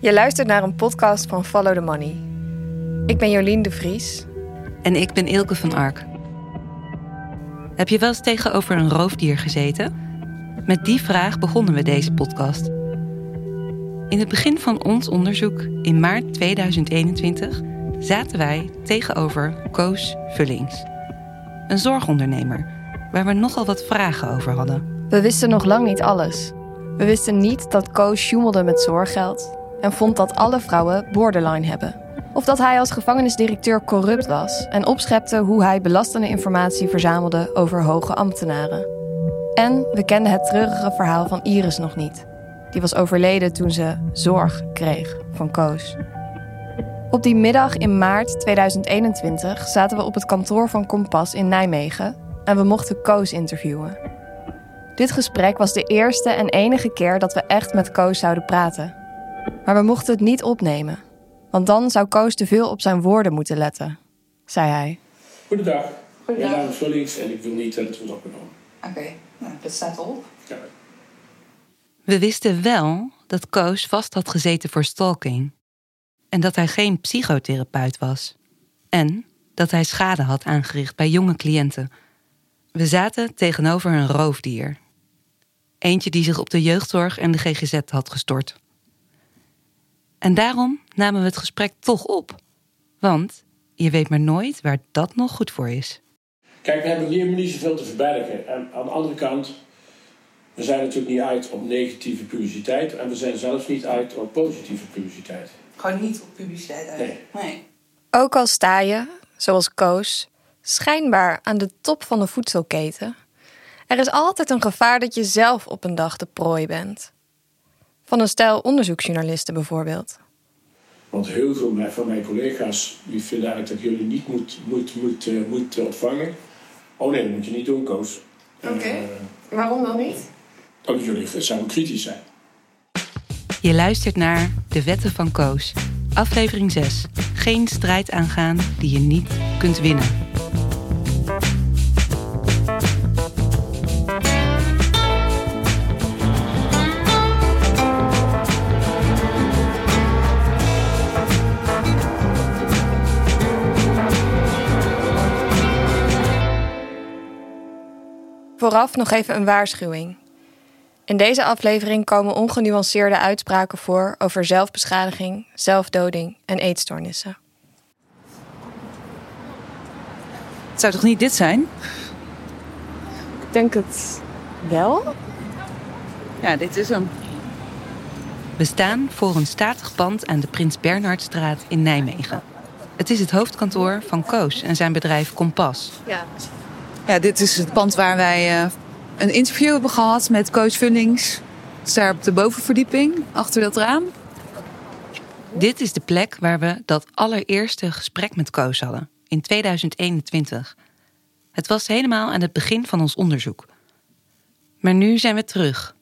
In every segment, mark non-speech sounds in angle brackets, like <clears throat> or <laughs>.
Je luistert naar een podcast van Follow the Money. Ik ben Jolien de Vries. En ik ben Ilke van Ark. Heb je wel eens tegenover een roofdier gezeten? Met die vraag begonnen we deze podcast. In het begin van ons onderzoek in maart 2021 zaten wij tegenover Koos Vullings. Een zorgondernemer waar we nogal wat vragen over hadden. We wisten nog lang niet alles. We wisten niet dat Koos sjoemelde met zorggeld en vond dat alle vrouwen borderline hebben. Of dat hij als gevangenisdirecteur corrupt was en opschepte hoe hij belastende informatie verzamelde over hoge ambtenaren. En we kenden het treurige verhaal van Iris nog niet. Die was overleden toen ze zorg kreeg van Koos. Op die middag in maart 2021 zaten we op het kantoor van Kompas in Nijmegen en we mochten Koos interviewen. Dit gesprek was de eerste en enige keer dat we echt met Koos zouden praten. Maar we mochten het niet opnemen, want dan zou Koos te veel op zijn woorden moeten letten, zei hij. Goedendag. Mijn naam is Vullings en ik wil niet dat het wordt opgenomen. Oké, nou, dat staat erop. Ja. We wisten wel dat Koos vast had gezeten voor stalking. En dat hij geen psychotherapeut was. En dat hij schade had aangericht bij jonge cliënten. We zaten tegenover een roofdier. Eentje die zich op de jeugdzorg en de GGZ had gestort. En daarom namen we het gesprek toch op. Want je weet maar nooit waar dat nog goed voor is. Kijk, we hebben hier niet zoveel te verbergen. En aan de andere kant, we zijn natuurlijk niet uit op negatieve publiciteit. En we zijn zelfs niet uit op positieve publiciteit. Gewoon niet op publiciteit uit. Nee. nee. Ook al sta je, zoals Koos, schijnbaar aan de top van de voedselketen, er is altijd een gevaar dat je zelf op een dag de prooi bent. Van een stel onderzoeksjournalisten bijvoorbeeld. Want heel veel van mijn collega's die vinden eigenlijk dat jullie niet moet, moet, moet, eh, moet ontvangen. Oh nee, dat moet je niet doen, Koos. Oké. Eh, Waarom dan niet? omdat jullie zouden kritisch zijn. Je luistert naar De Wetten van Koos. Aflevering 6. Geen strijd aangaan die je niet kunt winnen. Vooraf nog even een waarschuwing. In deze aflevering komen ongenuanceerde uitspraken voor over zelfbeschadiging, zelfdoding en eetstoornissen. Het zou toch niet dit zijn? Ik denk het wel. Ja, dit is hem. We staan voor een statig pand aan de Prins Bernhardstraat in Nijmegen. Het is het hoofdkantoor van Koos en zijn bedrijf Kompas. Ja. Ja, dit is het pand waar wij eh, een interview hebben gehad met coach Vullings. Het is daar op de bovenverdieping, achter dat raam. Dit is de plek waar we dat allereerste gesprek met Koos hadden, in 2021. Het was helemaal aan het begin van ons onderzoek. Maar nu zijn we terug.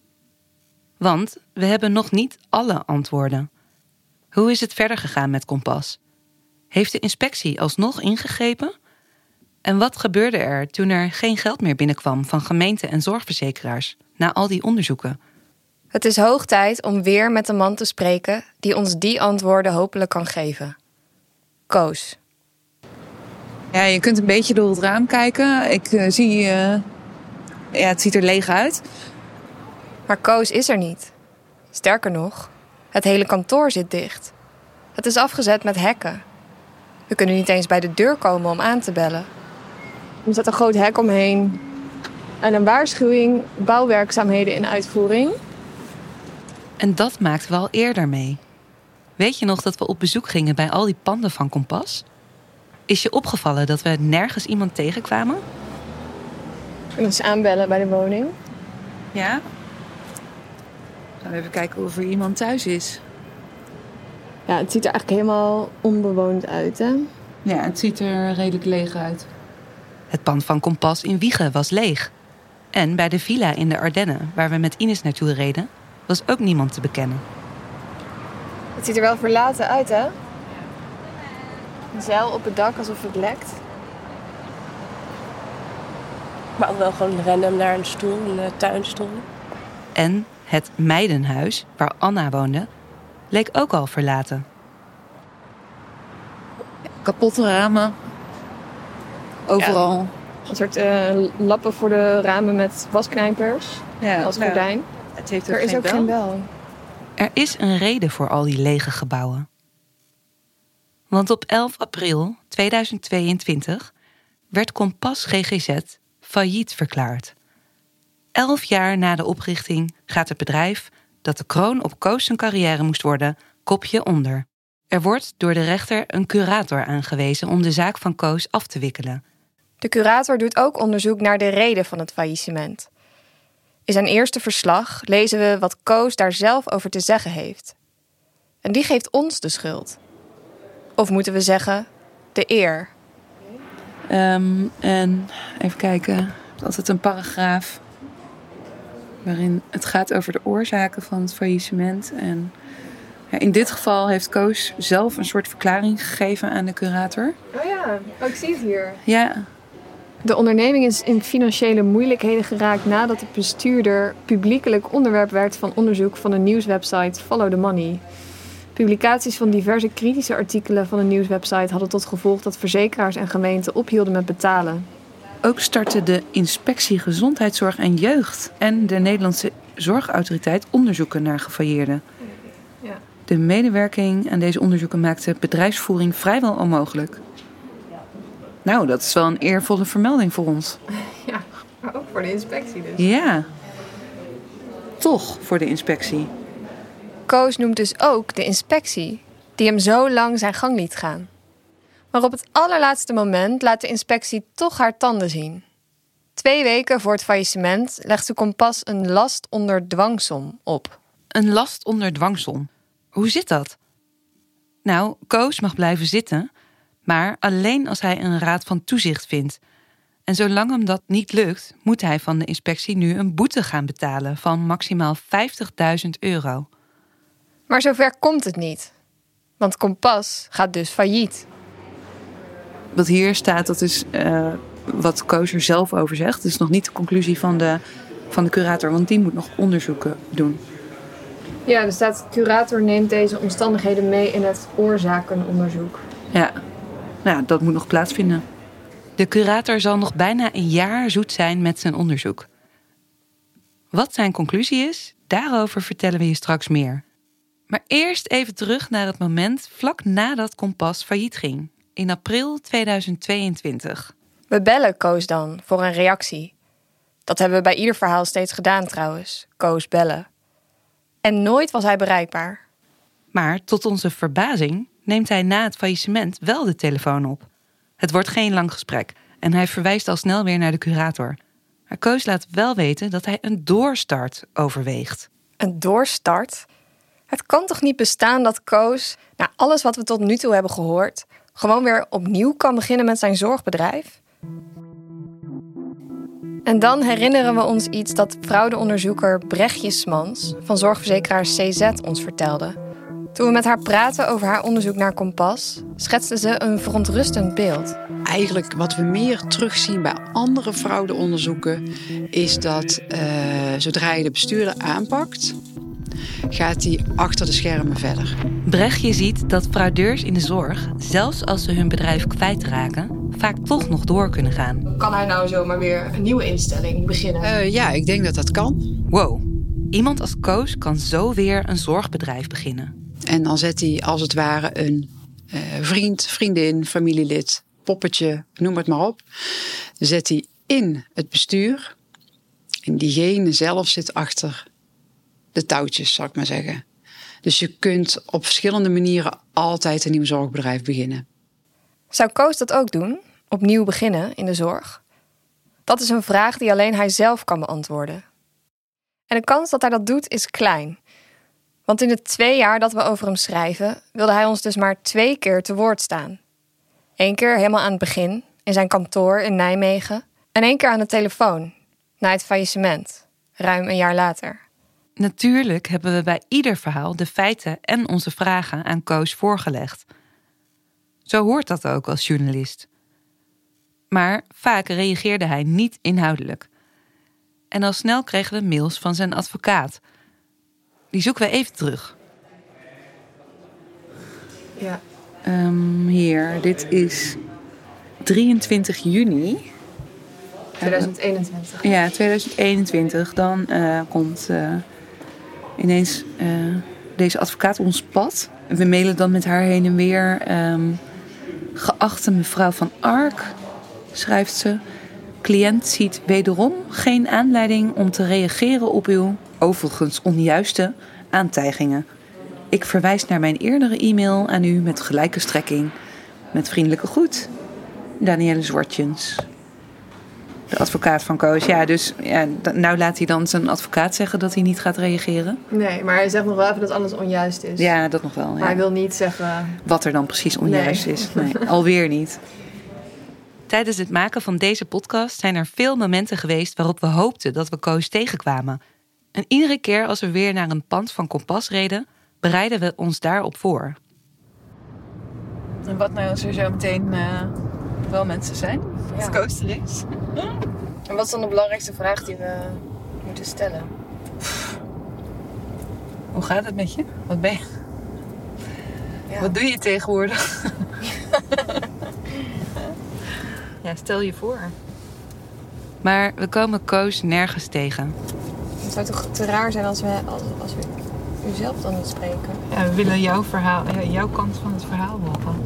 Want we hebben nog niet alle antwoorden. Hoe is het verder gegaan met Kompas? Heeft de inspectie alsnog ingegrepen? En wat gebeurde er toen er geen geld meer binnenkwam van gemeenten en zorgverzekeraars na al die onderzoeken? Het is hoog tijd om weer met een man te spreken die ons die antwoorden hopelijk kan geven. Koos. Ja, je kunt een beetje door het raam kijken. Ik eh, zie, eh, ja, het ziet er leeg uit. Maar Koos is er niet. Sterker nog, het hele kantoor zit dicht. Het is afgezet met hekken. We kunnen niet eens bij de deur komen om aan te bellen. Er zit een groot hek omheen en een waarschuwing bouwwerkzaamheden in uitvoering. En dat maakten we al eerder mee. Weet je nog dat we op bezoek gingen bij al die panden van Kompas? Is je opgevallen dat we nergens iemand tegenkwamen? En eens aanbellen bij de woning. Ja. Gaan we even kijken of er iemand thuis is. Ja, het ziet er eigenlijk helemaal onbewoond uit, hè? Ja, het ziet er redelijk leeg uit. Het pand van Kompas in Wiegen was leeg. En bij de villa in de Ardennen, waar we met Ines naartoe reden, was ook niemand te bekennen. Het ziet er wel verlaten uit, hè? Een zeil op het dak alsof het lekt. Maar ook wel gewoon random naar een stoel, een eh, tuinstoel. En het Meidenhuis, waar Anna woonde, leek ook al verlaten. Kapotte ramen. Overal. Een soort eh, lappen voor de ramen met wasknijpers Ja, als nou, gordijn. Het heeft er is ook geen bel. Er is een reden voor al die lege gebouwen. Want op 11 april 2022 werd Kompas GGZ failliet verklaard. Elf jaar na de oprichting gaat het bedrijf, dat de kroon op Koos zijn carrière moest worden, kopje onder. Er wordt door de rechter een curator aangewezen om de zaak van Koos af te wikkelen. De curator doet ook onderzoek naar de reden van het faillissement. In zijn eerste verslag lezen we wat Koos daar zelf over te zeggen heeft. En die geeft ons de schuld. Of moeten we zeggen, de eer. Ehm, en even kijken. Er is een paragraaf waarin het gaat over de oorzaken van het faillissement. En ja, in dit geval heeft Koos zelf een soort verklaring gegeven aan de curator. Oh ja, ik zie het hier. Ja, De onderneming is in financiële moeilijkheden geraakt nadat de bestuurder publiekelijk onderwerp werd van onderzoek van de nieuwswebsite Follow the Money. Publicaties van diverse kritische artikelen van de nieuwswebsite hadden tot gevolg dat verzekeraars en gemeenten ophielden met betalen. ook startte de Inspectie Gezondheidszorg en Jeugd en de Nederlandse Zorgautoriteit onderzoeken naar gefailleerden. De medewerking aan deze onderzoeken maakte bedrijfsvoering vrijwel onmogelijk. Nou, dat is wel een eervolle vermelding voor ons. Ja, maar ook voor de inspectie dus. Ja. Toch voor de inspectie. Koos noemt dus ook de inspectie, die hem zo lang zijn gang liet gaan. Maar op het allerlaatste moment laat de inspectie toch haar tanden zien. Twee weken voor het faillissement legt ze Kompas een last onder dwangsom op. Een last onder dwangsom. Hoe zit dat? Nou, Koos mag blijven zitten, maar alleen als hij een raad van toezicht vindt. En zolang hem dat niet lukt, moet hij van de inspectie nu een boete gaan betalen van maximaal 50.000 euro. Maar zover komt het niet. Want Kompas gaat dus failliet. Wat hier staat, dat is eh, wat Koos er zelf over zegt. Het is nog niet de conclusie van de, van de curator, want die moet nog onderzoeken doen. Ja, er staat: curator neemt deze omstandigheden mee in het oorzakenonderzoek. Ja, nou, dat moet nog plaatsvinden. De curator zal nog bijna een jaar zoet zijn met zijn onderzoek. Wat zijn conclusie is, daarover vertellen we je straks meer. Maar eerst even terug naar het moment vlak nadat Kompas failliet ging, in april 2022. We bellen Koos dan voor een reactie. Dat hebben we bij ieder verhaal steeds gedaan trouwens. Koos bellen. En nooit was hij bereikbaar. Maar tot onze verbazing neemt hij na het faillissement wel de telefoon op. Het wordt geen lang gesprek en hij verwijst al snel weer naar de curator. Maar Koos laat wel weten dat hij een doorstart overweegt. Een doorstart? Het kan toch niet bestaan dat Koos, na alles wat we tot nu toe hebben gehoord, gewoon weer opnieuw kan beginnen met zijn zorgbedrijf? En dan herinneren we ons iets dat fraudeonderzoeker Brechtje Smans van zorgverzekeraar CZ ons vertelde. Toen we met haar praten over haar onderzoek naar Kompas, schetste ze een verontrustend beeld. Eigenlijk wat we meer terugzien bij andere fraudeonderzoeken is dat eh, zodra je de bestuurder aanpakt, gaat hij achter de schermen verder. Brechtje ziet dat fraudeurs in de zorg, zelfs als ze hun bedrijf kwijtraken, vaak toch nog door kunnen gaan. Kan hij nou zomaar weer een nieuwe instelling beginnen? Eh, ja, ik denk dat dat kan. Wow, iemand als Koos kan zo weer een zorgbedrijf beginnen. En dan zet hij als het ware een eh, vriend, vriendin, familielid, poppetje, noem het maar op. Zet hij in het bestuur. En diegene zelf zit achter de touwtjes, zal ik maar zeggen. Dus je kunt op verschillende manieren altijd een nieuw zorgbedrijf beginnen. Zou Koos dat ook doen? Opnieuw beginnen in de zorg? Dat is een vraag die alleen hij zelf kan beantwoorden. En de kans dat hij dat doet is klein. Want in de twee jaar dat we over hem schrijven, wilde hij ons dus maar twee keer te woord staan. Eén keer helemaal aan het begin, in zijn kantoor in Nijmegen. En één keer aan de telefoon, na het faillissement, ruim een jaar later. Natuurlijk hebben we bij ieder verhaal de feiten en onze vragen aan Koos voorgelegd. Zo hoort dat ook als journalist. Maar vaak reageerde hij niet inhoudelijk. En al snel kregen we mails van zijn advocaat. Die zoeken we even terug. Ja. Ehm, hier, dit is 23 juni. 2021. Ja, 2021. Dan eh, komt eh, ineens eh, deze advocaat ons pad. We mailen dan met haar heen en weer. ehm, geachte mevrouw van Ark, schrijft ze. Cliënt ziet wederom geen aanleiding om te reageren op uw, overigens onjuiste, aantijgingen. Ik verwijs naar mijn eerdere e-mail aan u met gelijke strekking. Met vriendelijke groet, Danielle Zwartjens. De advocaat van Koos. Ja, dus ja, nou laat hij dan zijn advocaat zeggen dat hij niet gaat reageren. Nee, maar hij zegt nog wel even dat alles onjuist is. Ja, dat nog wel. Ja. hij wil niet zeggen... Wat er dan precies onjuist Nee. is. Nee, <laughs> alweer niet. Tijdens het maken van deze podcast zijn er veel momenten geweest waarop we hoopten dat we Koos tegenkwamen. En iedere keer als we weer naar een pand van Kompas reden, bereiden we ons daarop voor. En wat nou als er zo meteen eh, wel mensen zijn? Ja. Het coaster is. <laughs> En wat is dan de belangrijkste vraag die we moeten stellen? Hoe gaat het met je? Wat ben je? Ja. Wat doe je tegenwoordig? <laughs> ja, stel je voor. Maar we komen Koos nergens tegen. Het zou toch te raar zijn als we, als, als we u zelf dan niet spreken? Ja, we willen jouw verhaal, jouw kant van het verhaal horen.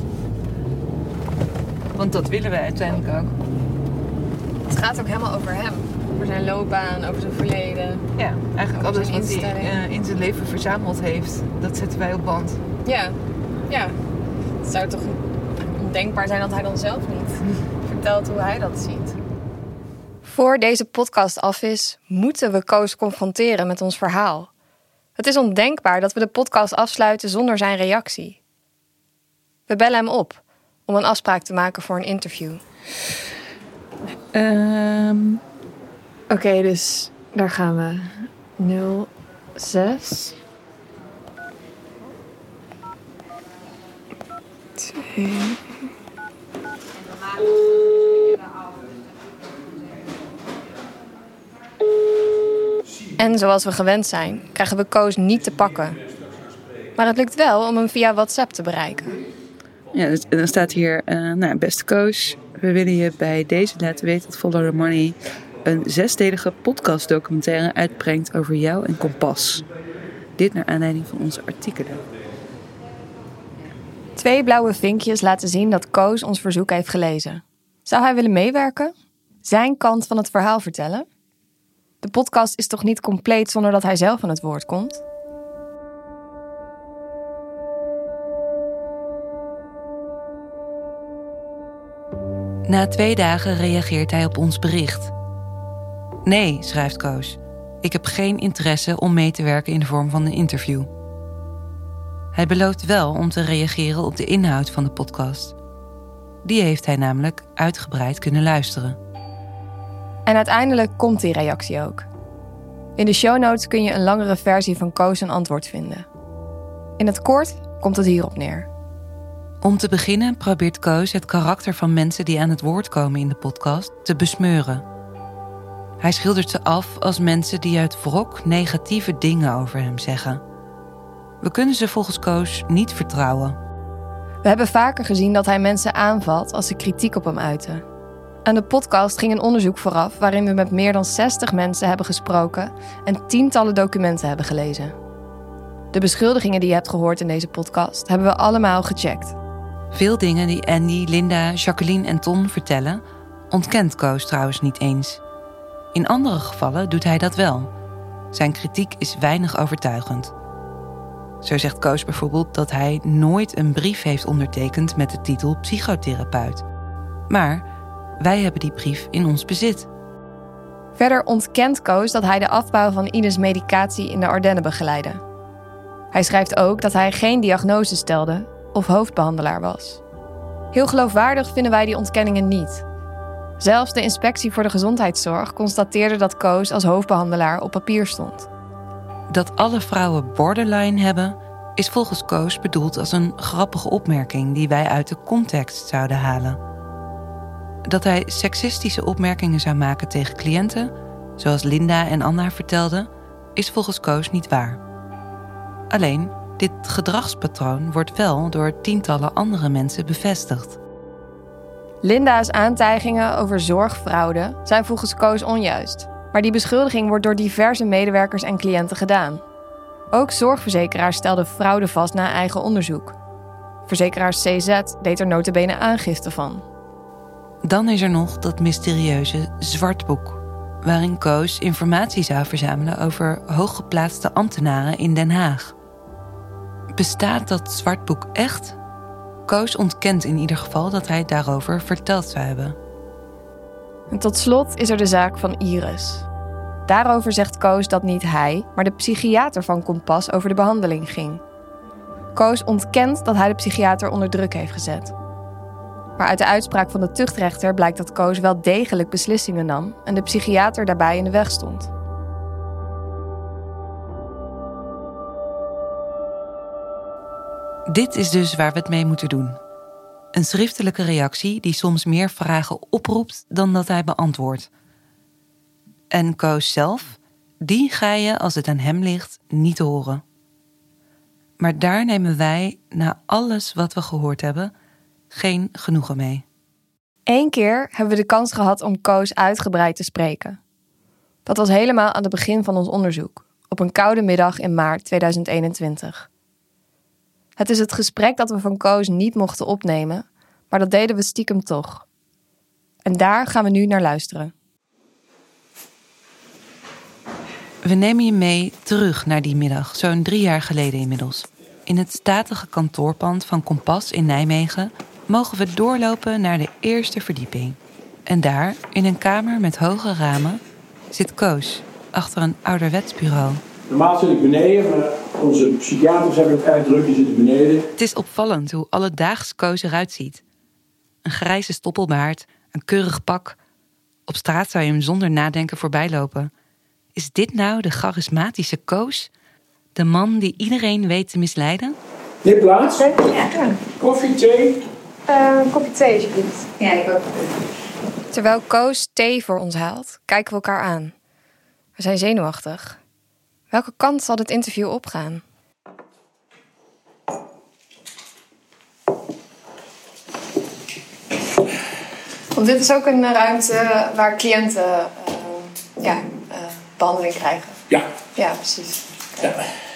Want dat willen we uiteindelijk ook. Het gaat ook helemaal over hem. Over zijn loopbaan, over zijn verleden. Ja, eigenlijk alles zijn wat hij eh, in zijn leven verzameld heeft, dat zetten wij op band. Ja, ja. Het zou toch ondenkbaar zijn dat hij dan zelf niet <laughs> vertelt hoe hij dat ziet. Voor deze podcast af is, moeten we Koos confronteren met ons verhaal. Het is ondenkbaar dat we de podcast afsluiten zonder zijn reactie. We bellen hem op om een afspraak te maken voor een interview. Ehm, Oké, dus daar gaan we. 06 2 En zoals we gewend zijn, krijgen we Koos niet te pakken. Maar het lukt wel om hem via WhatsApp te bereiken. ja, dus, dan staat hier, eh, nou, beste coach, we willen je bij deze laten weten dat Follow the Money een zesdelige podcastdocumentaire uitbrengt over jou en Kompas. Dit naar aanleiding van onze artikelen. Twee blauwe vinkjes laten zien dat Koos ons verzoek heeft gelezen. Zou hij willen meewerken? Zijn kant van het verhaal vertellen? De podcast is toch niet compleet zonder dat hij zelf aan het woord komt? Na twee dagen reageert hij op ons bericht. Nee, schrijft Koos. Ik heb geen interesse om mee te werken in de vorm van een interview. Hij belooft wel om te reageren op de inhoud van de podcast. Die heeft hij namelijk uitgebreid kunnen luisteren. En uiteindelijk komt die reactie ook. In de show notes kun je een langere versie van Koos een antwoord vinden. In het kort komt het hierop neer. Om te beginnen probeert Koos het karakter van mensen die aan het woord komen in de podcast te besmeuren. Hij schildert ze af als mensen die uit wrok negatieve dingen over hem zeggen. We kunnen ze volgens Koos niet vertrouwen. We hebben vaker gezien dat hij mensen aanvalt als ze kritiek op hem uiten. Aan de podcast ging een onderzoek vooraf waarin we met meer dan 60 mensen hebben gesproken en tientallen documenten hebben gelezen. De beschuldigingen die je hebt gehoord in deze podcast hebben we allemaal gecheckt. Veel dingen die Andy, Linda, Jacqueline en Ton vertellen, ontkent Koos trouwens niet eens. In andere gevallen doet hij dat wel. Zijn kritiek is weinig overtuigend. Zo zegt Koos bijvoorbeeld dat hij nooit een brief heeft ondertekend met de titel psychotherapeut. Maar wij hebben die brief in ons bezit. Verder ontkent Koos dat hij de afbouw van Ines medicatie in de Ardennen begeleidde. Hij schrijft ook dat hij geen diagnose stelde of hoofdbehandelaar was. Heel geloofwaardig vinden wij die ontkenningen niet. Zelfs de inspectie voor de gezondheidszorg constateerde dat Koos als hoofdbehandelaar op papier stond. Dat alle vrouwen borderline hebben, is volgens Koos bedoeld als een grappige opmerking die wij uit de context zouden halen. Dat hij seksistische opmerkingen zou maken tegen cliënten, zoals Linda en Anna vertelden, is volgens Koos niet waar. Alleen, dit gedragspatroon wordt wel door tientallen andere mensen bevestigd. Linda's aantijgingen over zorgfraude zijn volgens Koos onjuist. Maar die beschuldiging wordt door diverse medewerkers en cliënten gedaan. Ook zorgverzekeraars stelden fraude vast na eigen onderzoek. Verzekeraar CZ deed er notabene aangifte van. Dan is er nog dat mysterieuze zwartboek, waarin Koos informatie zou verzamelen over hooggeplaatste ambtenaren in Den Haag. Bestaat dat zwartboek echt? Koos ontkent in ieder geval dat hij daarover verteld zou hebben. En tot slot is er de zaak van Iris. Daarover zegt Koos dat niet hij, maar de psychiater van Kompas over de behandeling ging. Koos ontkent dat hij de psychiater onder druk heeft gezet. Maar uit de uitspraak van de tuchtrechter blijkt dat Koos wel degelijk beslissingen nam en de psychiater daarbij in de weg stond. Dit is dus waar we het mee moeten doen. Een schriftelijke reactie die soms meer vragen oproept dan dat hij beantwoordt. En Koos zelf, die ga je, als het aan hem ligt, niet horen. Maar daar nemen wij, na alles wat we gehoord hebben, geen genoegen mee. Eén keer hebben we de kans gehad om Koos uitgebreid te spreken. Dat was helemaal aan het begin van ons onderzoek, op een koude middag in maart 2021. Het is het gesprek dat we van Koos niet mochten opnemen, maar dat deden we stiekem toch. En daar gaan we nu naar luisteren. We nemen je mee terug naar die middag, zo'n drie jaar geleden inmiddels. In het statige kantoorpand van Kompas in Nijmegen mogen we doorlopen naar de eerste verdieping. En daar, in een kamer met hoge ramen, zit Koos achter een ouderwets bureau. Normaal zit ik beneden, maar onze psychiaters hebben het erg druk, die zitten beneden. Het is opvallend hoe alledaags Koos eruit ziet. Een grijze stoppelbaard, een keurig pak. Op straat zou je hem zonder nadenken voorbij lopen. Is dit nou de charismatische Koos? De man die iedereen weet te misleiden? Neem plaats. Ja, Koffie, thee. Eh, een kopje thee alsjeblieft. Ja, ik ook. Terwijl Koos thee voor ons haalt, kijken we elkaar aan. We zijn zenuwachtig. Welke kant zal dit interview opgaan? Want dit is ook een ruimte waar cliënten eh, ja, eh, behandeling krijgen. Ja. Ja, precies. ja.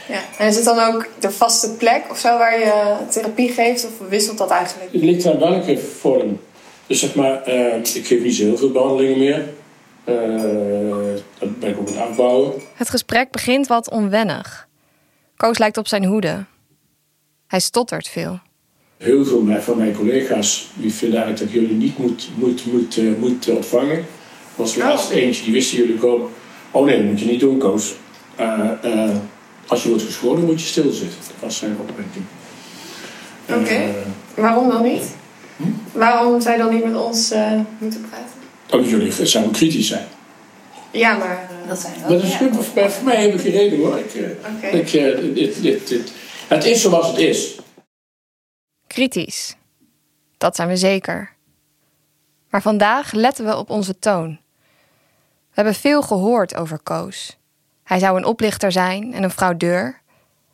Ja. En is het dan ook de vaste plek of zo waar je therapie geeft? Of wisselt dat eigenlijk? Het ligt aan welke vorm. Dus zeg maar, eh, ik geef niet zo heel veel behandelingen meer. Eh, dat ben ik ook aan het afbouwen. Het gesprek begint wat onwennig. Koos lijkt op zijn hoede. Hij stottert veel. Heel veel van mijn collega's die vinden eigenlijk dat jullie niet moet, moet, moet, eh, moet ontvangen. Er was laatst eentje, die wisten jullie komen. Oh nee, dat moet je niet doen, Koos. Eh, eh, als je wordt geschoren, moet je stilzitten. Dat was zijn opmerking. Oké. Eh, Waarom dan niet? Waarom zou je dan niet met ons eh, moeten praten? omdat jullie zouden kritisch zijn. Ja, maar... Dat zijn Maar dat is voor voor mij heb ik geen reden hoor. Ik, eh, Oké. ik, eh, dit, dit, dit. Het is zoals het is. Kritisch. Dat zijn we zeker. Maar vandaag letten we op onze toon. We hebben veel gehoord over Koos. Hij zou een oplichter zijn en een fraudeur.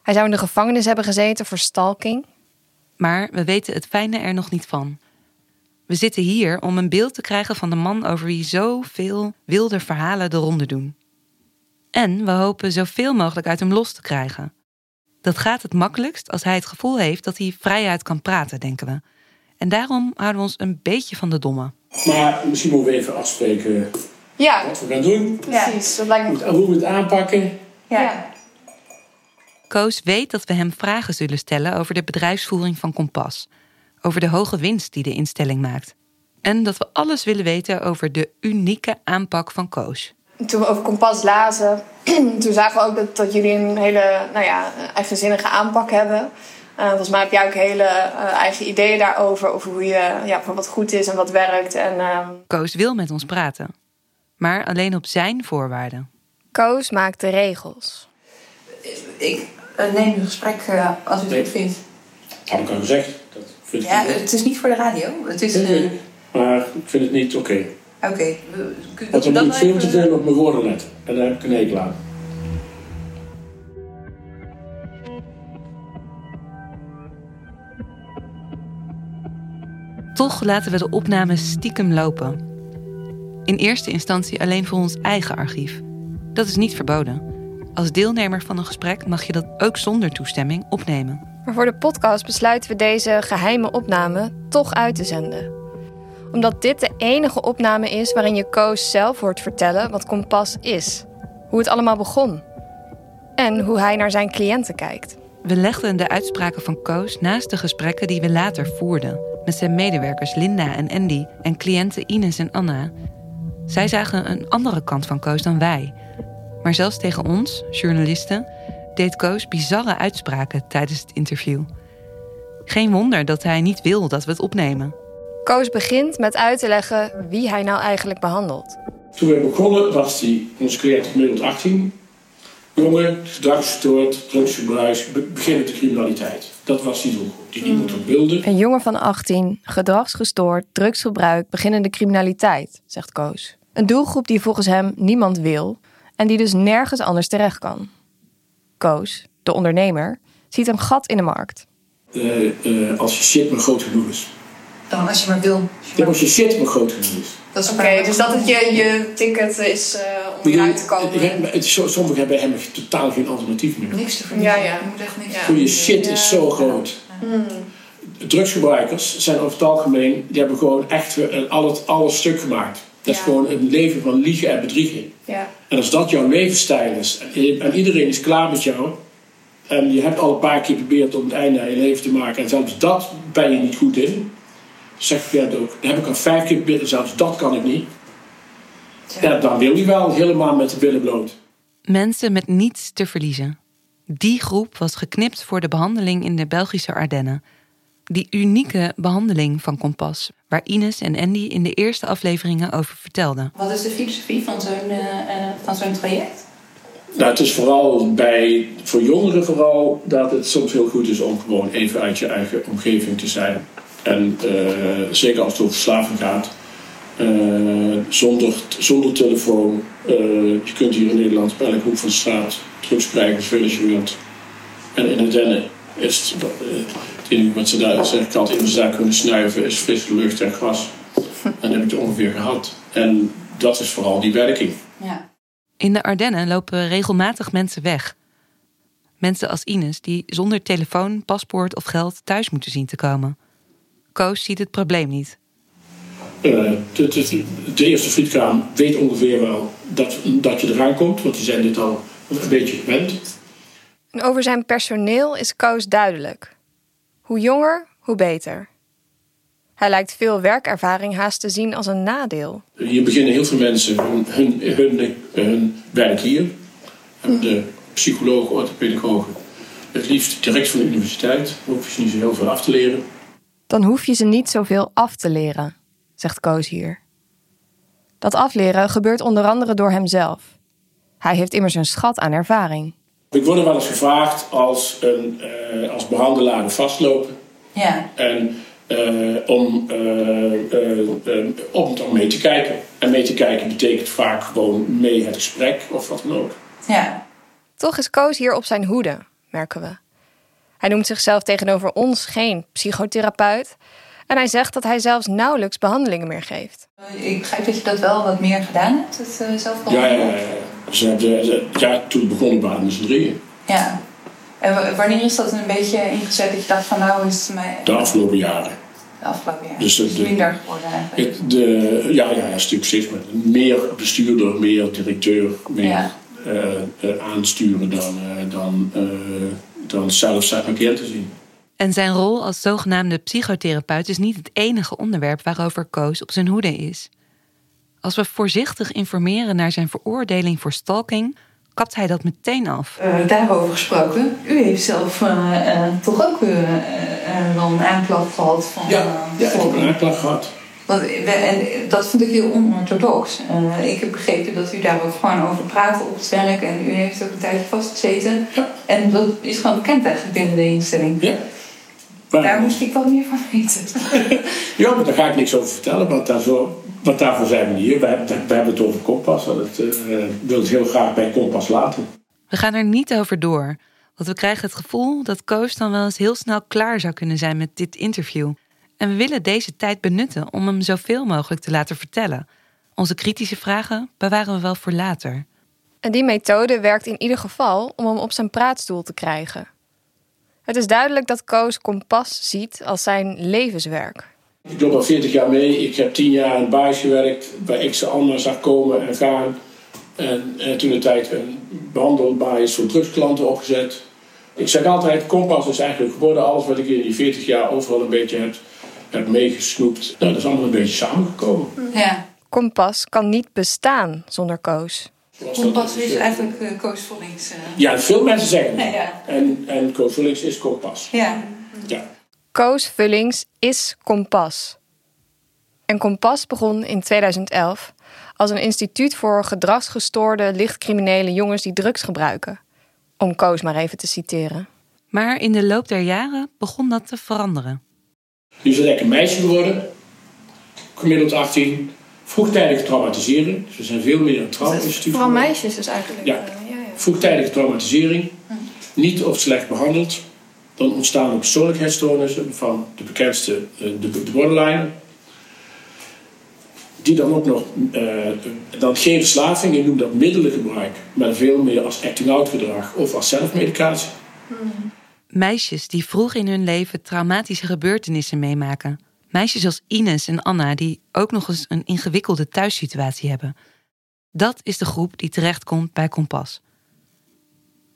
Hij zou in de gevangenis hebben gezeten voor stalking. Maar we weten het fijne er nog niet van. We zitten hier om een beeld te krijgen van de man over wie zoveel wilde verhalen de ronde doen. En we hopen zoveel mogelijk uit hem los te krijgen. Dat gaat het makkelijkst als hij het gevoel heeft dat hij vrijuit kan praten, denken we. En daarom houden we ons een beetje van de domme. Maar misschien moeten we even afspreken Ja, wat we gaan doen. precies. Dat lijkt me... Hoe we het aanpakken. Ja. Koos weet dat we hem vragen zullen stellen over de bedrijfsvoering van Kompas, over de hoge winst die de instelling maakt. En dat we alles willen weten over de unieke aanpak van Koos. Toen we over Kompas lazen, <clears throat> toen zagen we ook dat, dat jullie een hele nou ja, eigenzinnige aanpak hebben. Eh, volgens mij heb jij ook hele eh, eigen ideeën daarover, over hoe je, ja, van wat goed is en wat werkt. En, ehm, Koos wil met ons praten, maar alleen op zijn voorwaarden. Koos maakt de regels. Ik eh, neem een gesprek eh, als u het goed vindt. Had ik al gezegd. Dat vind ik ja, het is niet voor de radio. Het is. Eh, maar ik vind het niet oké. Oké. Okay. Want dan moet veel te veel op mijn woorden letten. En daar heb ik een hekel aan. Toch laten we de opnames stiekem lopen. In eerste instantie alleen voor ons eigen archief. Dat is niet verboden. Als deelnemer van een gesprek mag je dat ook zonder toestemming opnemen. Maar voor de podcast besluiten we deze geheime opname toch uit te zenden. Omdat dit de enige opname is waarin je Koos zelf hoort vertellen wat Kompas is. Hoe het allemaal begon. En hoe hij naar zijn cliënten kijkt. We legden de uitspraken van Koos naast de gesprekken die we later voerden. Met zijn medewerkers Linda en Andy en cliënten Ines en Anna. Zij zagen een andere kant van Koos dan wij. Maar zelfs tegen ons, journalisten, deed Koos bizarre uitspraken tijdens het interview. Geen wonder dat hij niet wil dat we het opnemen. Koos begint met uit te leggen wie hij nou eigenlijk behandelt. Toen we begonnen was die, onze cliënt gemiddeld 18. Jongen, gedragsgestoord, drugsgebruik, be- beginnende criminaliteit. Dat was die doelgroep die iemand ook wilde. Een jongen van 18, gedragsgestoord, drugsgebruik, beginnende criminaliteit, zegt Koos. Een doelgroep die volgens hem niemand wil en die dus nergens anders terecht kan. Koos, de ondernemer, ziet een gat in de markt. Eh, eh, als je shit maar groot genoeg is. Dan als je maar wil. Ja, als je shit maar groot genoeg is. Dat is Oké, dus dat het je, je ticket is eh, om te bedoel, komen. het- het- het- so- Sommigen hebben helemaal totaal geen alternatief meer. niks te verliezen. Ja, ja. Je moet echt niks Ja. Voor je shit is zo groot. Hmm. Drugsgebruikers zijn over het algemeen, die hebben gewoon echt weer alles, alles stuk gemaakt. Dat is gewoon een leven van liegen en bedriegen. Ja. En als dat jouw levensstijl is en, iedereen is klaar met jou en je hebt al een paar keer geprobeerd om het einde aan je leven te maken en zelfs dat ben je niet goed in, zeg ik het ook. Dat heb ik al vijf keer geprobeerd en zelfs dat kan ik niet. Ja, dan wil je wel helemaal met de billen bloot. Mensen met niets te verliezen. Die groep was geknipt voor de behandeling in de Belgische Ardennen. Die unieke behandeling van Kompas, waar Ines en Andy in de eerste afleveringen over vertelden. Wat is de filosofie van zo'n eh, eh, van zo'n traject? Nou, het is vooral bij, voor jongeren vooral dat het soms heel goed is om gewoon even uit je eigen omgeving te zijn. En eh, zeker als het over verslaving gaat. Eh, zonder, zonder telefoon. Eh, je kunt hier in Nederland op elke hoek van de straat drugs krijgen zoveel als je wilt. En in het dennen is het, eh, het enige wat ze daar zeg ik altijd in de zaak kunnen snuiven is frisse lucht en gras. En dat heb ik het ongeveer gehad. En dat is vooral die werking. Ja. In de Ardennen lopen regelmatig mensen weg. Mensen als Ines die zonder telefoon, paspoort of geld thuis moeten zien te komen. Koos ziet het probleem niet. Eh, de, de, de eerste frietkraam weet ongeveer wel dat, dat je eraan komt, want die zijn dit al een beetje gewend. En over zijn personeel is Koos duidelijk. Hoe jonger, hoe beter. Hij lijkt veel werkervaring haast te zien als een nadeel. Hier beginnen heel veel mensen hun, hun, hun, hun werk hier. De psychologen, orthopedagogen, het liefst direct van de universiteit. Hoef je niet zo heel veel af te leren. Dan hoef je ze niet zoveel af te leren, zegt Koos hier. Dat afleren gebeurt onder andere door hemzelf. Hij heeft immers een schat aan ervaring. Ik word er wel eens gevraagd als, een, eh, als behandelaar vastlopen. Ja. En eh, om, eh, om mee te kijken. En mee te kijken betekent vaak gewoon mee het gesprek of wat dan ook. Ja. Toch is Koos hier op zijn hoede, merken we. Hij noemt zichzelf tegenover ons geen psychotherapeut. En hij zegt dat hij zelfs nauwelijks behandelingen meer geeft. Ik begrijp dat je dat wel wat meer gedaan hebt, het eh, zelf Ja, ja, ja. ja. Ze hebben, ze- ja toen begonnen waren we met z'n drieën. Ja. En wanneer is dat een beetje ingezet dat je dacht van nou is het mij De afgelopen jaren. de afgelopen jaar Dus, eh, de- minder geworden eigenlijk? Het, de, ja, ja, ja, stuk steeds meer. Meer bestuurder, meer directeur, meer Ja. eh, eh, aansturen dan, eh, dan, eh, dan zelf zijn cliënten zien. En zijn rol als zogenaamde psychotherapeut is niet het enige onderwerp waarover Koos op zijn hoede is. Als we voorzichtig informeren naar zijn veroordeling voor stalking, kapt hij dat meteen af. Eh, daarover gesproken. U heeft zelf eh, eh, toch ook wel een aanklacht gehad van Ja, ja ik heb een aanklacht gehad. Want, en dat vind ik heel onorthodox. Eh, ik heb begrepen dat u daar ook gewoon over praatte op het werk. En u heeft ook een tijdje vastgezeten. Ja. En dat is gewoon bekend eigenlijk binnen de instelling. Ja. Maar, Daar moest ik wat meer van weten. <laughs> Ja, maar daar ga ik niks over vertellen, want, daar zo, want daarvoor zijn we hier. We hebben, we hebben het over Kompas en het, eh, wil het heel graag bij Kompas laten. We gaan er niet over door, want we krijgen het gevoel dat Koos dan wel eens heel snel klaar zou kunnen zijn met dit interview. En we willen deze tijd benutten om hem zoveel mogelijk te laten vertellen. Onze kritische vragen bewaren we wel voor later. En die methode werkt in ieder geval om hem op zijn praatstoel te krijgen. Het is duidelijk dat Koos Kompas ziet als zijn levenswerk. Ik loop al 40 jaar mee. Ik heb 10 jaar in Baas gewerkt, waar ik ze allemaal zag komen en gaan. En, en toen de tijd een behandelbaas voor drugsklanten opgezet. Ik zeg altijd, Kompas is eigenlijk geworden alles wat ik in die 40 jaar overal een beetje heb, heb meegesnoept. Nou, dat is allemaal een beetje samengekomen. Ja. Kompas kan niet bestaan zonder Koos. Kompas is, eigenlijk uh, Koos Vollings. eh. Ja, veel mensen zeggen dat. <laughs> Ja. En, en Koos Vullings is Kompas. ja. Ja. Koos Vullings is Kompas. En Kompas begon in 2011 als een instituut voor gedragsgestoorde lichtcriminele jongens die drugs gebruiken. Om Koos maar even te citeren. Maar in de loop der jaren begon dat te veranderen. Nu is het lekker meisje geworden. Gemiddeld 18. Vroegtijdige traumatisering. Dus we zijn veel meer een trauma-instituut. Vooral meisjes dus eigenlijk. Ja. eh, ja, ja. Vroegtijdige traumatisering. Niet of slecht behandeld. Dan ontstaan er persoonlijkheidsstoornissen van de bekendste, eh, de, de borderline. Die dan ook nog, eh, dan geen verslaving, ik noem dat middelengebruik, maar veel meer als acting-out gedrag of als zelfmedicatie. Meisjes die vroeg in hun leven traumatische gebeurtenissen meemaken. Meisjes als Ines en Anna die ook nog eens een ingewikkelde thuissituatie hebben. Dat is de groep die terechtkomt bij Kompas.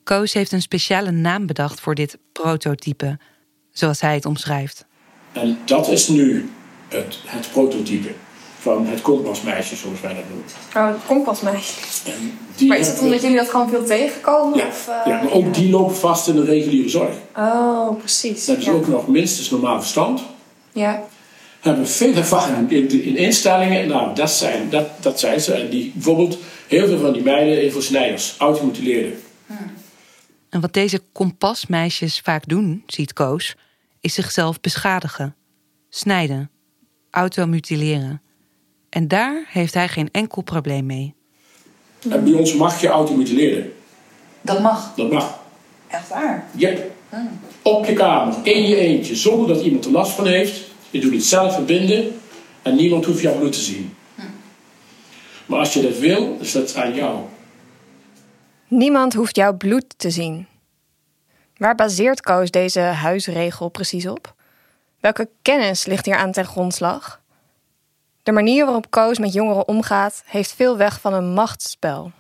Koos heeft een speciale naam bedacht voor dit prototype, zoals hij het omschrijft. En dat is nu het, het prototype van het kompasmeisje, zoals wij dat noemen. Oh, het kompasmeisje. Maar is het omdat jullie dat gewoon veel tegenkomen? Ja, Of, eh, ja, maar ook die lopen vast in de reguliere zorg. Oh, precies. Dat is ja. ook nog minstens normaal verstand. Ja. Hebben veel ervaring in, in instellingen. Nou, dat zijn, dat, dat zijn ze. En die, bijvoorbeeld heel veel van die meiden, snijders, automutileerden. En wat deze kompasmeisjes vaak doen, ziet Koos, is zichzelf beschadigen, snijden, automutileren. En daar heeft hij geen enkel probleem mee. En bij ons mag je automutileren. Dat mag. Dat mag. Echt waar. Yep. Op je kamer, in je eentje, zonder dat iemand er last van heeft. Je doet het zelf verbinden en niemand hoeft jouw bloed te zien. Maar als je dat wil, is dat aan jou. Niemand hoeft jouw bloed te zien. Waar baseert Koos deze huisregel precies op? Welke kennis ligt hier aan ten grondslag? De manier waarop Koos met jongeren omgaat, heeft veel weg van een machtsspel.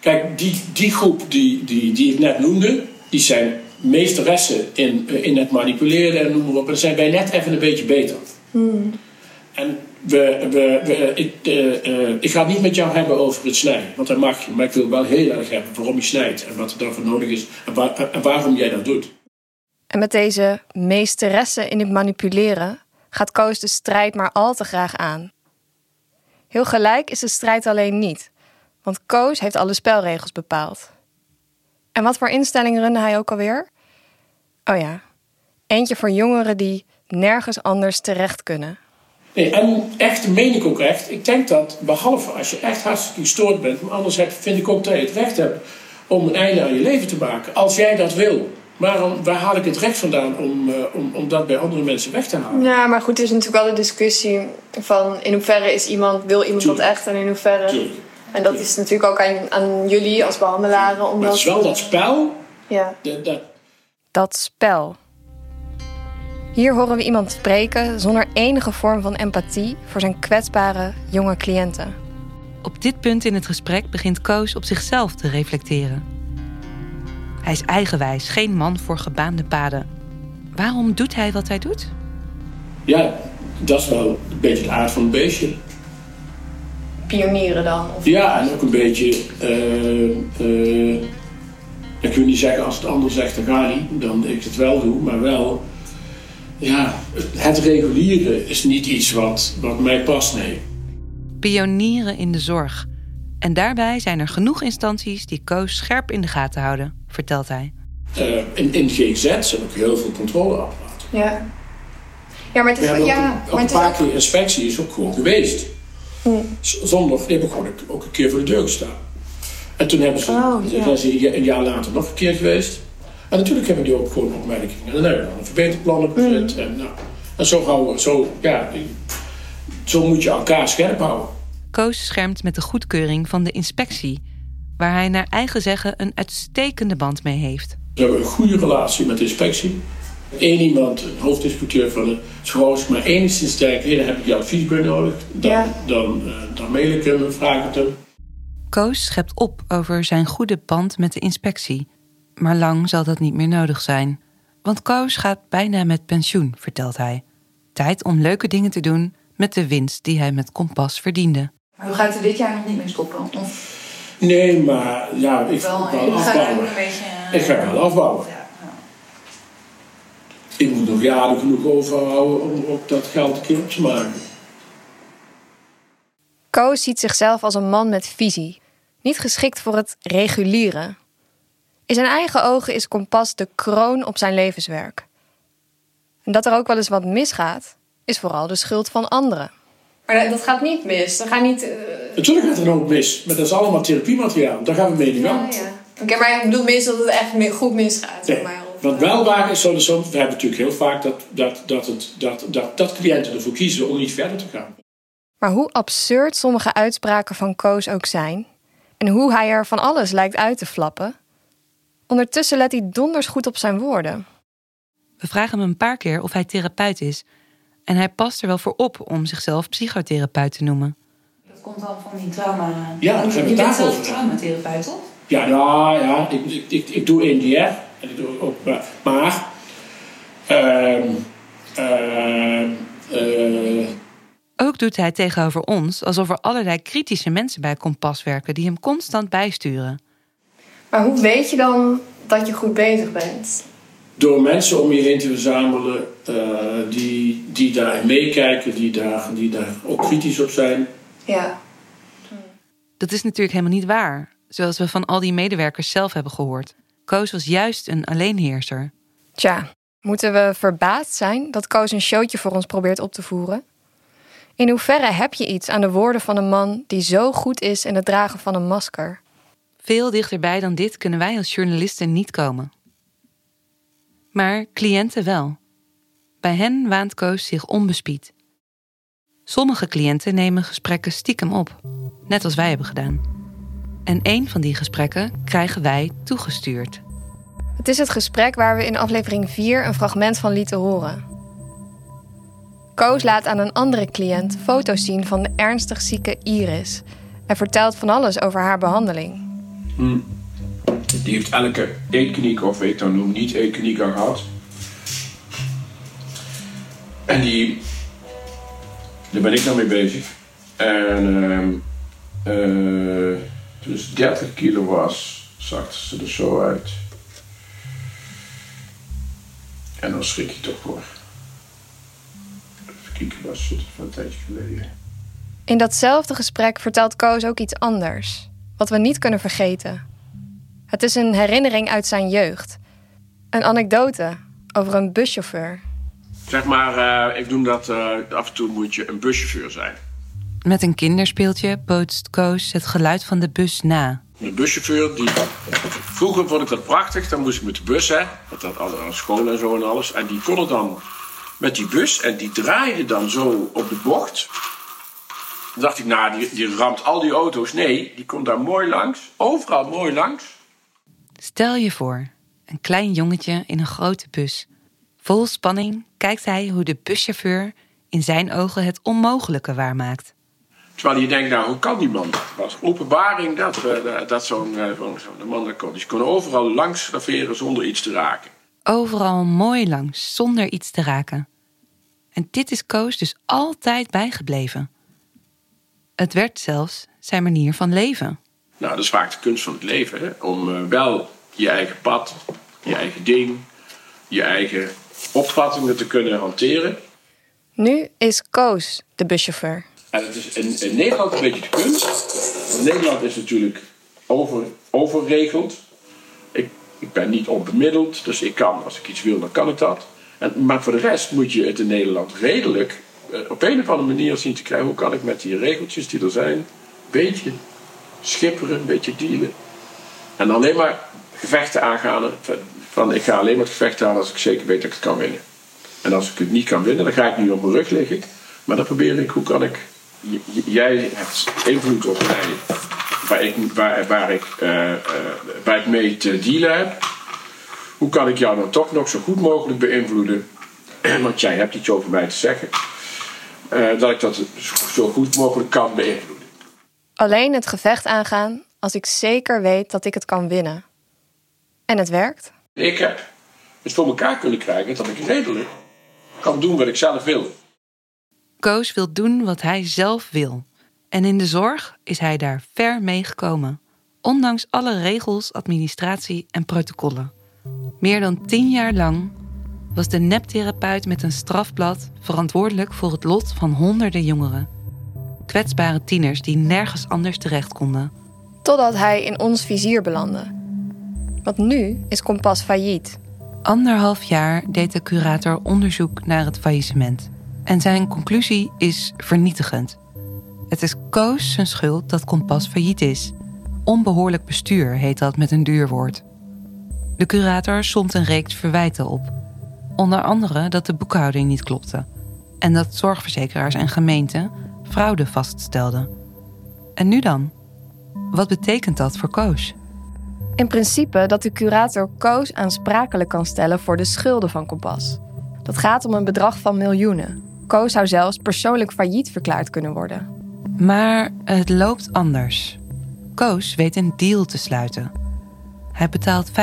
Kijk, die, die groep die, die, die ik net noemde, die zijn meesteressen in, in het manipuleren en noem maar op. En daar zijn wij net even een beetje beter. En we, we, we, ik, eh, eh, ik ga het niet met jou hebben over het snijden, want dat mag je. Maar ik wil wel heel erg hebben waarom je snijdt en wat er daarvoor nodig is en, waar- en waarom jij dat doet. En met deze meesteressen in het manipuleren gaat Koos de strijd maar al te graag aan. Heel gelijk is de strijd alleen niet, want Koos heeft alle spelregels bepaald. En wat voor instelling runde hij ook alweer? Oh ja, eentje voor jongeren die nergens anders terecht kunnen. Nee, en echt, meen ik ook echt. Ik denk dat, behalve als je echt hartstikke gestoord bent, maar anders heb, vind ik ook dat je het recht hebt om een einde aan je leven te maken. Als jij dat wil. Waarom, waar haal ik het recht vandaan om, eh, om, om dat bij andere mensen weg te halen? Ja, maar goed, er is natuurlijk wel de discussie van in hoeverre is iemand, wil iemand dat echt en in hoeverre. Tuurlijk. En dat is natuurlijk ook aan, aan jullie als behandelaren om Maar het dat. is wel dat spel, Ja. dat, dat, Dat spel. Hier horen we iemand spreken zonder enige vorm van empathie voor zijn kwetsbare jonge cliënten. Op dit punt in het gesprek begint Koos op zichzelf te reflecteren. Hij is eigenwijs, geen man voor gebaande paden. Waarom doet hij wat hij doet? ja, dat is wel een beetje de aard van het beestje. Pionieren dan. Of... Ja, en ook een beetje. eh, eh, ik wil niet zeggen als het ander zegt, dan ga niet, dan ik het wel doe, maar wel. Ja, het reguliere is niet iets wat, wat mij past, nee. Pionieren in de zorg. En daarbij zijn er genoeg instanties die Koos scherp in de gaten houden, vertelt hij. Eh, in, in GZ zijn ook heel veel controleapparaten. Ja. Ja, maar het is, ook, ja, een- maar een het is paar keer inspectie is ook gewoon geweest. Z- Zonder, die hebben gewoon ook een keer voor de deur gestaan. En toen hebben ze, Oh, ja. zijn ze een jaar later nog een keer geweest. En natuurlijk hebben die ook gewoon opmerkingen. En dan hebben we dan een verbeterplan opgezet. En, nou, En zo, gaan zo, ja, zo moet je elkaar scherp houden. Koos schermt met de goedkeuring van de inspectie, waar hij naar eigen zeggen een uitstekende band mee heeft. We hebben een goede relatie met de inspectie. Eén iemand, een hoofdinspecteur van de school, is maar enigszins sterk. Hey, heb ik je advies bij nodig. Dan, Ja. dan, eh, dan mail ik hem en vraag ik het hem. Koos schept op over zijn goede band met de inspectie. Maar lang zal dat niet meer nodig zijn. Want Koos gaat bijna met pensioen, vertelt hij. Tijd om leuke dingen te doen met de winst die hij met Kompas verdiende. Maar u gaat er dit jaar nog niet mee stoppen? Of Nee, maar ja, ik wel, ga wel gaat afbouwen. ook een beetje... eh, Ik ga wel afbouwen. Ja, ja. Ik moet nog jaren genoeg overhouden om op dat geld een keer op te maken. Koos ziet zichzelf als een man met visie, niet geschikt voor het reguliere. In zijn eigen ogen is Kompas de kroon op zijn levenswerk. En dat er ook wel eens wat misgaat, is vooral de schuld van anderen. Maar dat- gaat niet mis. Dat gaat niet... eh, Natuurlijk gaat er ook mis, maar dat is allemaal therapiemateriaal. Daar gaan we mee in de gang. ja, ja. Oké, maar ik bedoel mis dat het echt goed misgaat. zeg Nee, maar. Wat eh, wel waar is, zo de soms, we hebben natuurlijk heel vaak dat, dat, dat, het, dat, dat, dat cliënten ervoor kiezen om niet verder te gaan. Maar hoe absurd sommige uitspraken van Koos ook zijn, en hoe hij er van alles lijkt uit te flappen, ondertussen let hij donders goed op zijn woorden. We vragen hem een paar keer of hij therapeut is. En hij past er wel voor op om zichzelf psychotherapeut te noemen. Dat komt dan van die trauma... Ja, daar je hebben we bent zelf traumatherapeut, toch? Ja, ja, ja ik, ik, ik, ik doe EMDR. En ik doe ook, maar- ehm, ehm, eh, Ook doet hij tegenover ons alsof er allerlei kritische mensen bij Kompas werken die hem constant bijsturen. Maar hoe weet je dan dat je goed bezig bent? door mensen om je heen te verzamelen eh, die, die daarin meekijken, die daar, die daar ook kritisch op zijn. Ja. Dat is natuurlijk helemaal niet waar, zoals we van al die medewerkers zelf hebben gehoord. Koos was juist een alleenheerser. Tja, moeten we verbaasd zijn dat Koos een showtje voor ons probeert op te voeren? In hoeverre heb je iets aan de woorden van een man die zo goed is in het dragen van een masker? Veel dichterbij dan dit kunnen wij als journalisten niet komen. Maar cliënten wel. Bij hen waant Koos zich onbespied. Sommige cliënten nemen gesprekken stiekem op, net als wij hebben gedaan. En een van die gesprekken krijgen wij toegestuurd. Het is het gesprek waar we in aflevering 4 een fragment van lieten horen. Koos laat aan een andere cliënt foto's zien van de ernstig zieke Iris en vertelt van alles over haar behandeling. Die heeft elke eetkliniek, of weet ik dan noem, niet eetkliniek al gehad. En die, daar ben ik nou mee bezig. En ehm eh, toen ze 30 kilo was, zag ze er zo uit. En dan schrik je toch voor. Even kijken, was het van een tijdje geleden. In datzelfde gesprek vertelt Koos ook iets anders, wat we niet kunnen vergeten. Het is een herinnering uit zijn jeugd. Een anekdote over een buschauffeur. Zeg maar, eh, ik noem dat eh, af en toe moet je een buschauffeur zijn. Met een kinderspeeltje bootst Koos het geluid van de bus na. De buschauffeur, die... Vroeger vond ik dat prachtig. Dan moest ik met de bus, hè. Dat had aan school en zo en alles. En die kon er dan met die bus. En die draaide dan zo op de bocht. Dan dacht ik, nou, die, die ramt al die auto's. Nee, die komt daar mooi langs. Overal mooi langs. Stel je voor, een klein jongetje in een grote bus. Vol spanning kijkt hij hoe de buschauffeur in zijn ogen het onmogelijke waarmaakt. Terwijl je denkt, nou, hoe kan die man dat? Het was openbaring dat, eh, dat- zo'n eh, man dat kon. Dus je kon overal langs laveren zonder iets te raken. Overal mooi langs, zonder iets te raken. En dit is Koos dus altijd bijgebleven. Het werd zelfs zijn manier van leven. Nou, dat is vaak de kunst van het leven. Hè? Om eh, wel je eigen pad, je eigen ding, je eigen opvattingen te kunnen hanteren. Nu is Koos de buschauffeur. En het is in, Nederland een beetje de kunst. Nederland is natuurlijk over, overregeld. Ik, ik ben niet onbemiddeld, dus ik kan, als ik iets wil, dan kan ik dat. En, maar voor de rest moet je het in Nederland redelijk eh, op een of andere manier zien te krijgen. Hoe kan ik met die regeltjes die er zijn, een beetje schipperen, een beetje dealen. En alleen maar gevechten aangaan. Van, van ik ga alleen maar het gevecht aan als ik zeker weet dat ik het kan winnen. En als ik het niet kan winnen, dan ga ik niet op mijn rug liggen. Maar dan probeer ik, hoe kan ik... Jij hebt invloed op mij waar ik, waar, waar ik, uh, waar ik mee te dealen heb. Hoe kan ik jou dan toch nog zo goed mogelijk beïnvloeden? <clears throat> Want jij hebt iets over mij te zeggen. Uh, dat ik dat zo goed mogelijk kan beïnvloeden. Alleen het gevecht aangaan als ik zeker weet dat ik het kan winnen. En het werkt? Ik heb het voor elkaar kunnen krijgen dat ik redelijk kan doen wat ik zelf wil. Koos wil doen wat hij zelf wil. En in de zorg is hij daar ver mee gekomen, ondanks alle regels, administratie en protocollen. Meer dan tien jaar lang was de neptherapeut met een strafblad verantwoordelijk voor het lot van honderden jongeren. Kwetsbare tieners die nergens anders terecht konden. Totdat hij in ons vizier belandde. Want nu is Kompas failliet. Anderhalf jaar deed de curator onderzoek naar het faillissement. En zijn conclusie is vernietigend. Het is Koos zijn schuld dat Kompas failliet is. Onbehoorlijk bestuur heet dat met een duur woord. De curator somt een reeks verwijten op. Onder andere dat de boekhouding niet klopte en dat zorgverzekeraars en gemeenten fraude vaststelden. En nu dan? Wat betekent dat voor Koos? In principe dat de curator Koos aansprakelijk kan stellen voor de schulden van Kompas. Dat gaat om een bedrag van miljoenen. Koos zou zelfs persoonlijk failliet verklaard kunnen worden. Maar het loopt anders. Koos weet een deal te sluiten. Hij betaalt 85.000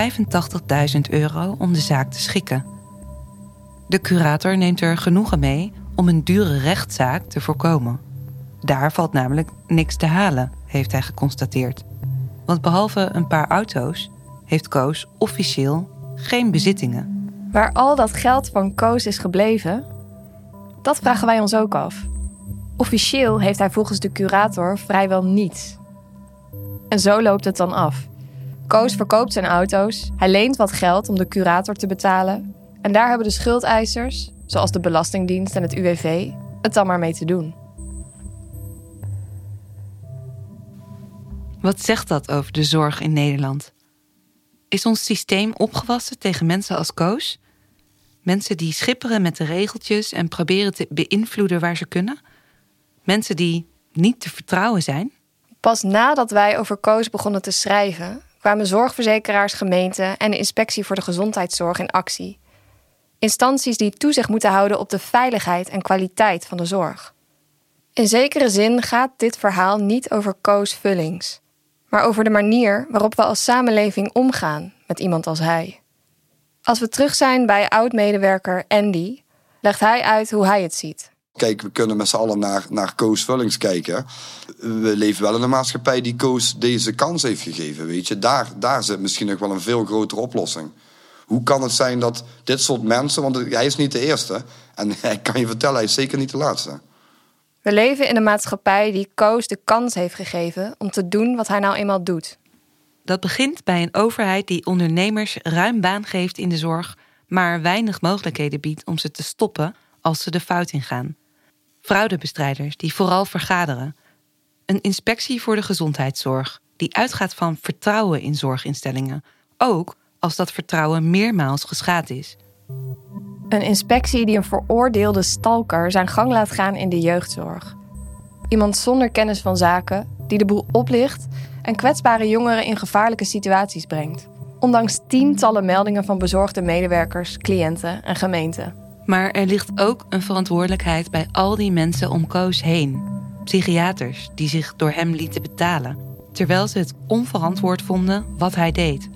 euro om de zaak te schikken. De curator neemt er genoegen mee om een dure rechtszaak te voorkomen. Daar valt namelijk niks te halen, heeft hij geconstateerd. Want behalve een paar auto's heeft Koos officieel geen bezittingen. Waar al dat geld van Koos is gebleven, dat vragen wij ons ook af. Officieel heeft hij volgens de curator vrijwel niets. En zo loopt het dan af. Koos verkoopt zijn auto's, hij leent wat geld om de curator te betalen. En daar hebben de schuldeisers, zoals de Belastingdienst en het UWV, het dan maar mee te doen. Wat zegt dat over de zorg in Nederland? Is ons systeem opgewassen tegen mensen als Koos? Mensen die schipperen met de regeltjes en proberen te beïnvloeden waar ze kunnen? Mensen die niet te vertrouwen zijn? Pas nadat wij over Koos begonnen te schrijven, kwamen zorgverzekeraars, gemeenten en de Inspectie voor de Gezondheidszorg in actie. Instanties die toezicht moeten houden op de veiligheid en kwaliteit van de zorg. In zekere zin gaat dit verhaal niet over Koos Vullings, maar over de manier waarop we als samenleving omgaan met iemand als hij. Als we terug zijn bij oud-medewerker Andy, legt hij uit hoe hij het ziet. Kijk, we kunnen met z'n allen naar, naar Koos Vullings kijken. We leven wel in een maatschappij die Koos deze kans heeft gegeven. Weet je? Daar, daar zit misschien nog wel een veel grotere oplossing. Hoe kan het zijn dat dit soort mensen, want hij is niet de eerste, en <laughs> ik kan je vertellen, hij is zeker niet de laatste. We leven in een maatschappij die Koos de kans heeft gegeven om te doen wat hij nou eenmaal doet. Dat begint bij een overheid die ondernemers ruim baan geeft in de zorg, maar weinig mogelijkheden biedt om ze te stoppen als ze de fout ingaan fraudebestrijders die vooral vergaderen, een inspectie voor de gezondheidszorg die uitgaat van vertrouwen in zorginstellingen, ook als dat vertrouwen meermaals geschaad is. Een inspectie die een veroordeelde stalker zijn gang laat gaan in de jeugdzorg. Iemand zonder kennis van zaken die de boel oplicht en kwetsbare jongeren in gevaarlijke situaties brengt. Ondanks tientallen meldingen van bezorgde medewerkers, cliënten en gemeenten. Maar er ligt ook een verantwoordelijkheid bij al die mensen om Koos heen. Psychiaters die zich door hem lieten betalen, terwijl ze het onverantwoord vonden wat hij deed.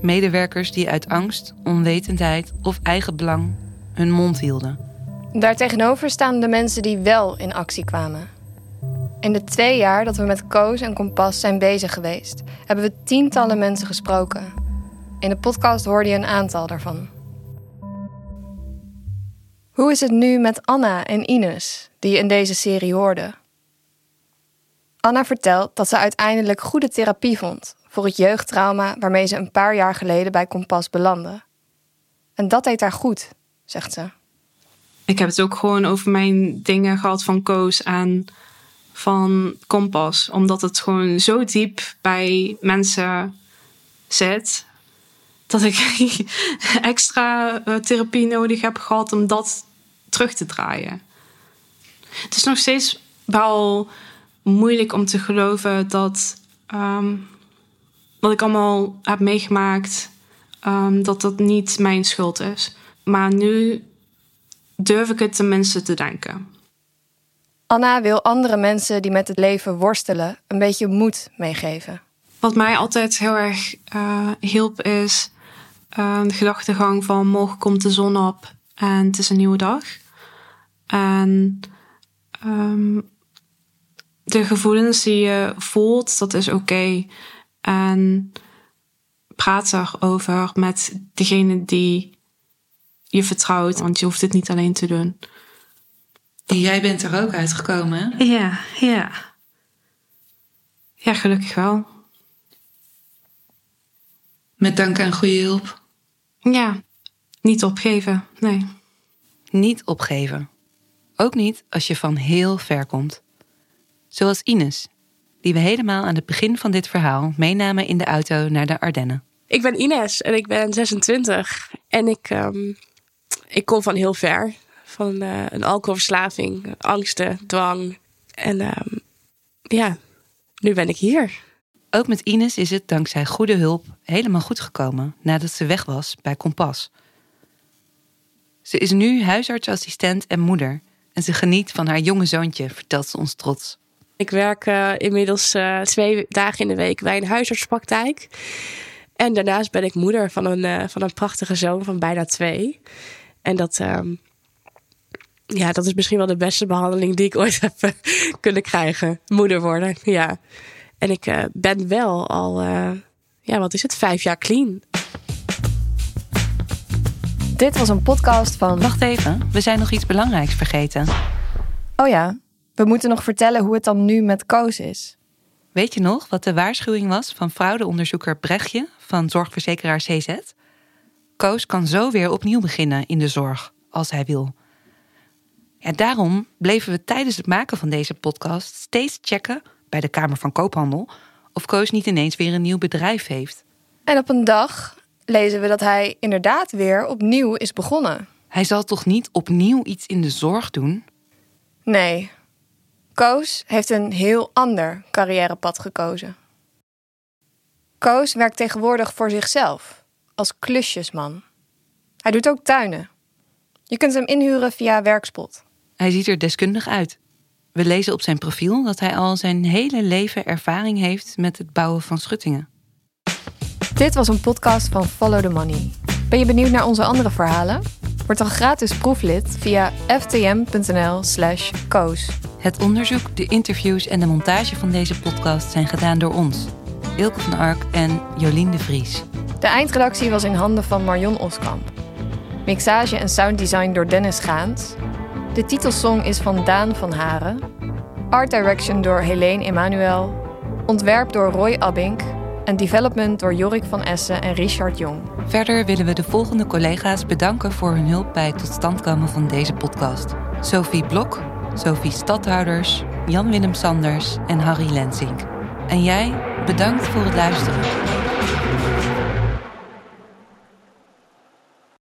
Medewerkers die uit angst, onwetendheid of eigen belang hun mond hielden. Daartegenover staan de mensen die wel in actie kwamen. In de twee jaar dat we met Koos en Kompas zijn bezig geweest, hebben we tientallen mensen gesproken. In de podcast hoorde je een aantal daarvan. Hoe is het nu met Anna en Ines, die je in deze serie hoorde? Anna vertelt dat ze uiteindelijk goede therapie vond voor het jeugdtrauma waarmee ze een paar jaar geleden bij Kompas belandde. En dat deed haar goed, zegt ze. Ik heb het ook gewoon over mijn dingen gehad van Koos aan van Kompas, omdat het gewoon zo diep bij mensen zit. dat ik <laughs> extra eh, therapie nodig heb gehad om dat terug te draaien. Het is nog steeds wel moeilijk om te geloven dat ehm, wat ik allemaal heb meegemaakt, ehm, dat dat niet mijn schuld is. Maar nu durf ik het tenminste te denken. Anna wil andere mensen die met het leven worstelen een beetje moed meegeven. Wat mij altijd heel erg uh, hielp is uh, de gedachtegang van morgen komt de zon op en het is een nieuwe dag. En um, de gevoelens die je voelt, dat is oké. En praat erover met degene die je vertrouwt, want je hoeft het niet alleen te doen. En jij bent er ook uitgekomen, hè? Ja, ja. Ja, gelukkig wel. Met dank aan goede hulp? Ja, niet opgeven, nee. Niet opgeven. Ook niet als je van heel ver komt. Zoals Ines, die we helemaal aan het begin van dit verhaal meenamen in de auto naar de Ardennen. Ik ben Ines en ik ben 26 en ik, um, ik kom van heel ver. Van uh, een alcoholverslaving, angsten, dwang. En um, ja, nu ben ik hier. Ook met Ines is het dankzij goede hulp helemaal goed gekomen nadat ze weg was bij Kompas. Ze is nu huisartsassistent en moeder en ze geniet van haar jonge zoontje, vertelt ze ons trots. Ik werk uh, inmiddels uh, twee dagen in de week bij een huisartspraktijk. En daarnaast ben ik moeder van een, uh, van een prachtige zoon van bijna twee. En dat, um, ja, dat is misschien wel de beste behandeling die ik ooit <laughs> heb kunnen krijgen. Moeder worden, ja. En ik ben wel al, ja, wat is het, vijf jaar clean. Dit was een podcast van. Wacht even, we zijn nog iets belangrijks vergeten. Oh ja, we moeten nog vertellen hoe het dan nu met Koos is. Weet je nog wat de waarschuwing was van fraudeonderzoeker Brechtje van zorgverzekeraar CZ? Koos kan zo weer opnieuw beginnen in de zorg, als hij wil. Daarom bleven we tijdens het maken van deze podcast steeds checken bij de Kamer van Koophandel of Koos niet ineens weer een nieuw bedrijf heeft. En op een dag lezen we dat hij inderdaad weer opnieuw is begonnen. Hij zal toch niet opnieuw iets in de zorg doen? Nee. Koos heeft een heel ander carrièrepad gekozen. Koos werkt tegenwoordig voor zichzelf, als klusjesman. Hij doet ook tuinen. Je kunt hem inhuren via Werkspot. Hij ziet er deskundig uit. We lezen op zijn profiel dat hij al zijn hele leven ervaring heeft met het bouwen van schuttingen. Dit was een podcast van Follow the Money. Ben je benieuwd naar onze andere verhalen? Word dan gratis proeflid via ftm.nl/slash koos. Het onderzoek, de interviews en de montage van deze podcast zijn gedaan door ons, Ilke van Ark en Jolien de Vries. De eindredactie was in handen van Marion Oskamp. Mixage en sounddesign door Dennis Gaans. De titelsong is van Daan van Haren. Art direction door Helene Emanuel. Ontwerp door Roy Abink en development door Jorik van Essen en Richard Jong. Verder willen we de volgende collega's bedanken voor hun hulp bij het tot stand komen van deze podcast. Sophie Blok, Sophie Stadhouders, Jan-Willem Sanders en Harry Lensink. En jij, bedankt voor het luisteren.